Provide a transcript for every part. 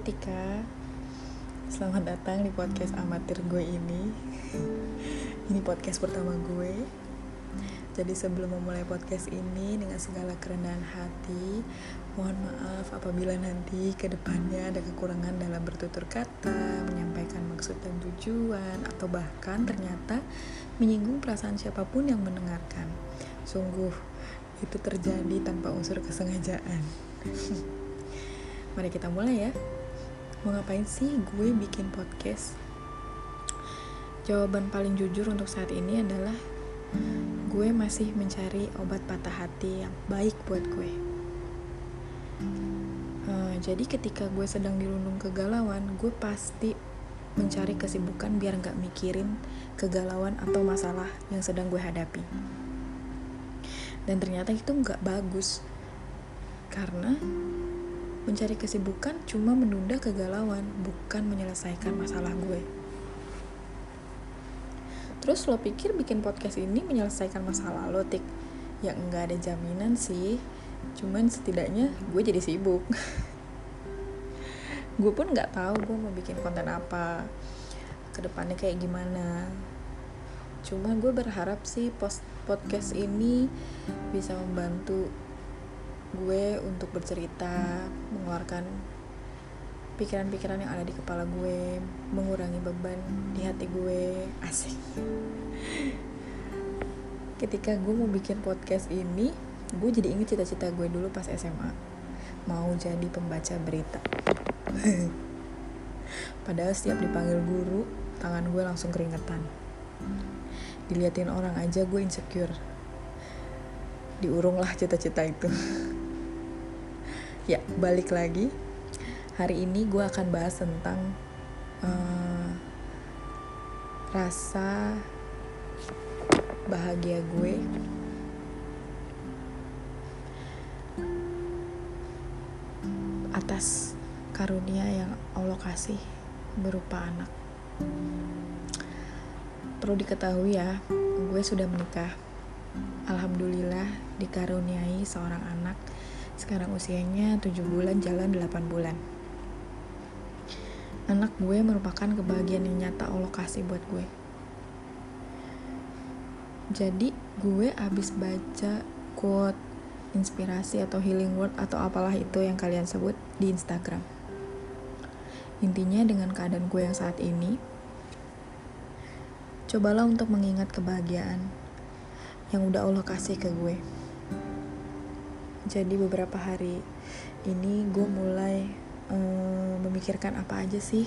Tika. Selamat datang di podcast amatir gue ini. Ini podcast pertama gue. Jadi sebelum memulai podcast ini Dengan segala kerendahan hati Mohon maaf apabila nanti ke depannya ada kekurangan dalam bertutur kata Menyampaikan maksud dan tujuan Atau bahkan ternyata menyinggung perasaan siapa pun yang mendengarkan. Sungguh itu terjadi tanpa unsur kesengajaan. Mari kita mulai ya. Mau ngapain sih gue bikin podcast? Jawaban paling jujur untuk saat ini adalah gue masih mencari obat patah hati yang baik buat gue. Uh, jadi ketika gue sedang dirundung kegalauan, gue pasti mencari kesibukan biar nggak mikirin kegalauan atau masalah yang sedang gue hadapi. Dan ternyata itu nggak bagus karena Mencari kesibukan cuma menunda kegalauan, bukan menyelesaikan masalah gue. Terus lo pikir bikin podcast ini menyelesaikan masalah lo, Tik? Ya enggak ada jaminan sih, cuman setidaknya gue jadi sibuk. gue pun nggak tahu gue mau bikin konten apa, ke depannya kayak gimana. Cuma gue berharap sih post podcast ini bisa membantu gue untuk bercerita mengeluarkan pikiran-pikiran yang ada di kepala gue mengurangi beban di hati gue. Asik. Ketika gue mau bikin podcast ini gue jadi inget cita-cita gue dulu pas SMA mau jadi pembaca berita. Padahal setiap dipanggil guru tangan gue langsung keringetan. Diliatin orang aja gue insecure. Diurunglah cita-cita itu ya balik lagi. Hari ini gue akan bahas tentang uh, rasa bahagia gue. Atas karunia yang Allah kasih berupa anak. Perlu diketahui ya gue sudah menikah. Alhamdulillah dikaruniai seorang anak sekarang usianya 7 bulan jalan 8 bulan. Anak gue merupakan kebahagiaan yang nyata Allah kasih buat gue. Jadi gue abis baca quote inspirasi atau healing word atau apalah itu yang kalian sebut di Instagram. Intinya dengan keadaan gue yang saat ini, cobalah untuk mengingat kebahagiaan yang udah Allah kasih ke gue jadi beberapa hari ini gue mulai um, memikirkan apa aja sih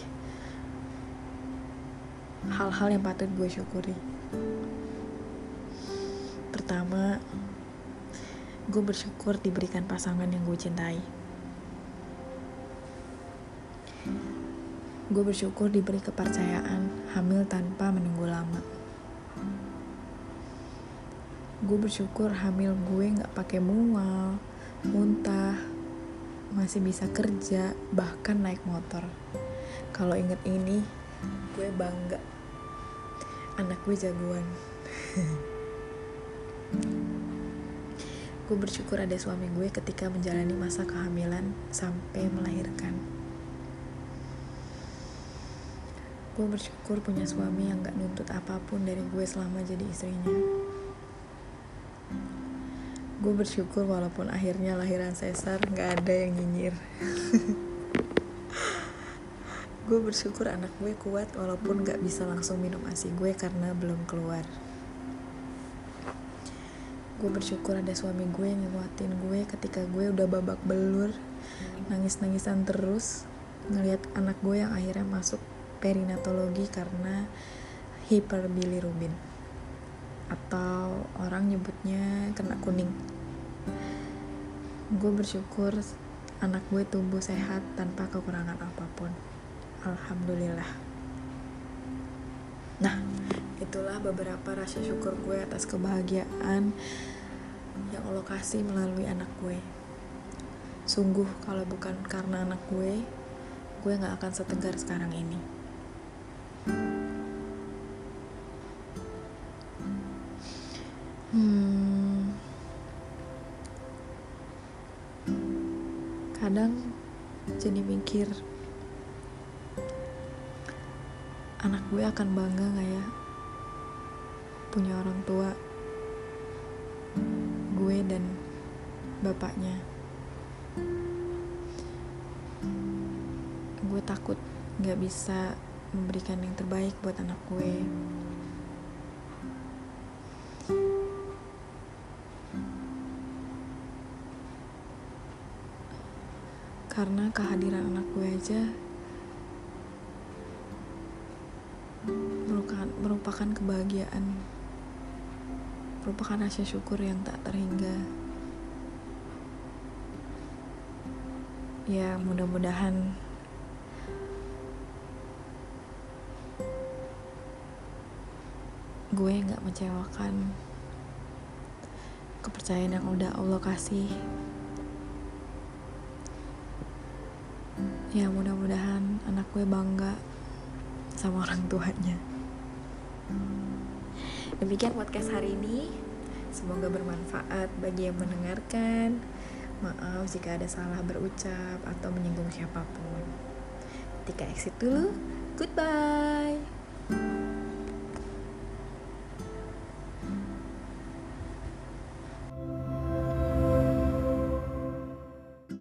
hal-hal yang patut gue syukuri. Pertama gue bersyukur diberikan pasangan yang gue cintai. Gue bersyukur diberi kepercayaan hamil tanpa menunggu lama gue bersyukur hamil gue nggak pakai mual muntah, masih bisa kerja, bahkan naik motor. Kalau inget ini, gue bangga. Anak gue jagoan. gue bersyukur ada suami gue ketika menjalani masa kehamilan sampai melahirkan. Gue bersyukur punya suami yang gak nuntut apa pun dari gue selama jadi istrinya gue bersyukur walaupun akhirnya lahiran sesar nggak ada yang nyinyir. Gue bersyukur anak gue kuat walaupun nggak bisa langsung minum asi gue karena belum keluar. Gue bersyukur ada suami gue yang nguatin gue ketika gue udah babak belur nangis-nangisan terus ngelihat anak gue yang akhirnya masuk perinatologi karena hiperbilirubin. Atau orang nyebutnya kena kuning gue bersyukur anak gue tumbuh sehat tanpa kekurangan apa pun. Alhamdulillah. Nah itulah beberapa rasa syukur gue atas kebahagiaan yang Allah kasih melalui anak gue sungguh kalau bukan karena anak gue gue gak akan setegar sekarang ini kadang jadi mikir anak gue akan bangga gak ya punya orang tua gue dan bapaknya? Gue takut gak bisa memberikan yang terbaik buat anak gue. Karena kehadiran anak gue aja merupakan, merupakan kebahagiaan. Merupakan rasa syukur yang tak terhingga. Ya mudah-mudahan gue nggak mengecewakan kepercayaan yang udah Allah kasih ya mudah-mudahan anak gue bangga sama orang tuanya. Demikian podcast hari ini. Semoga bermanfaat bagi yang mendengarkan. Maaf jika ada salah berucap atau menyinggung siapa pun. Ketika exit dulu goodbye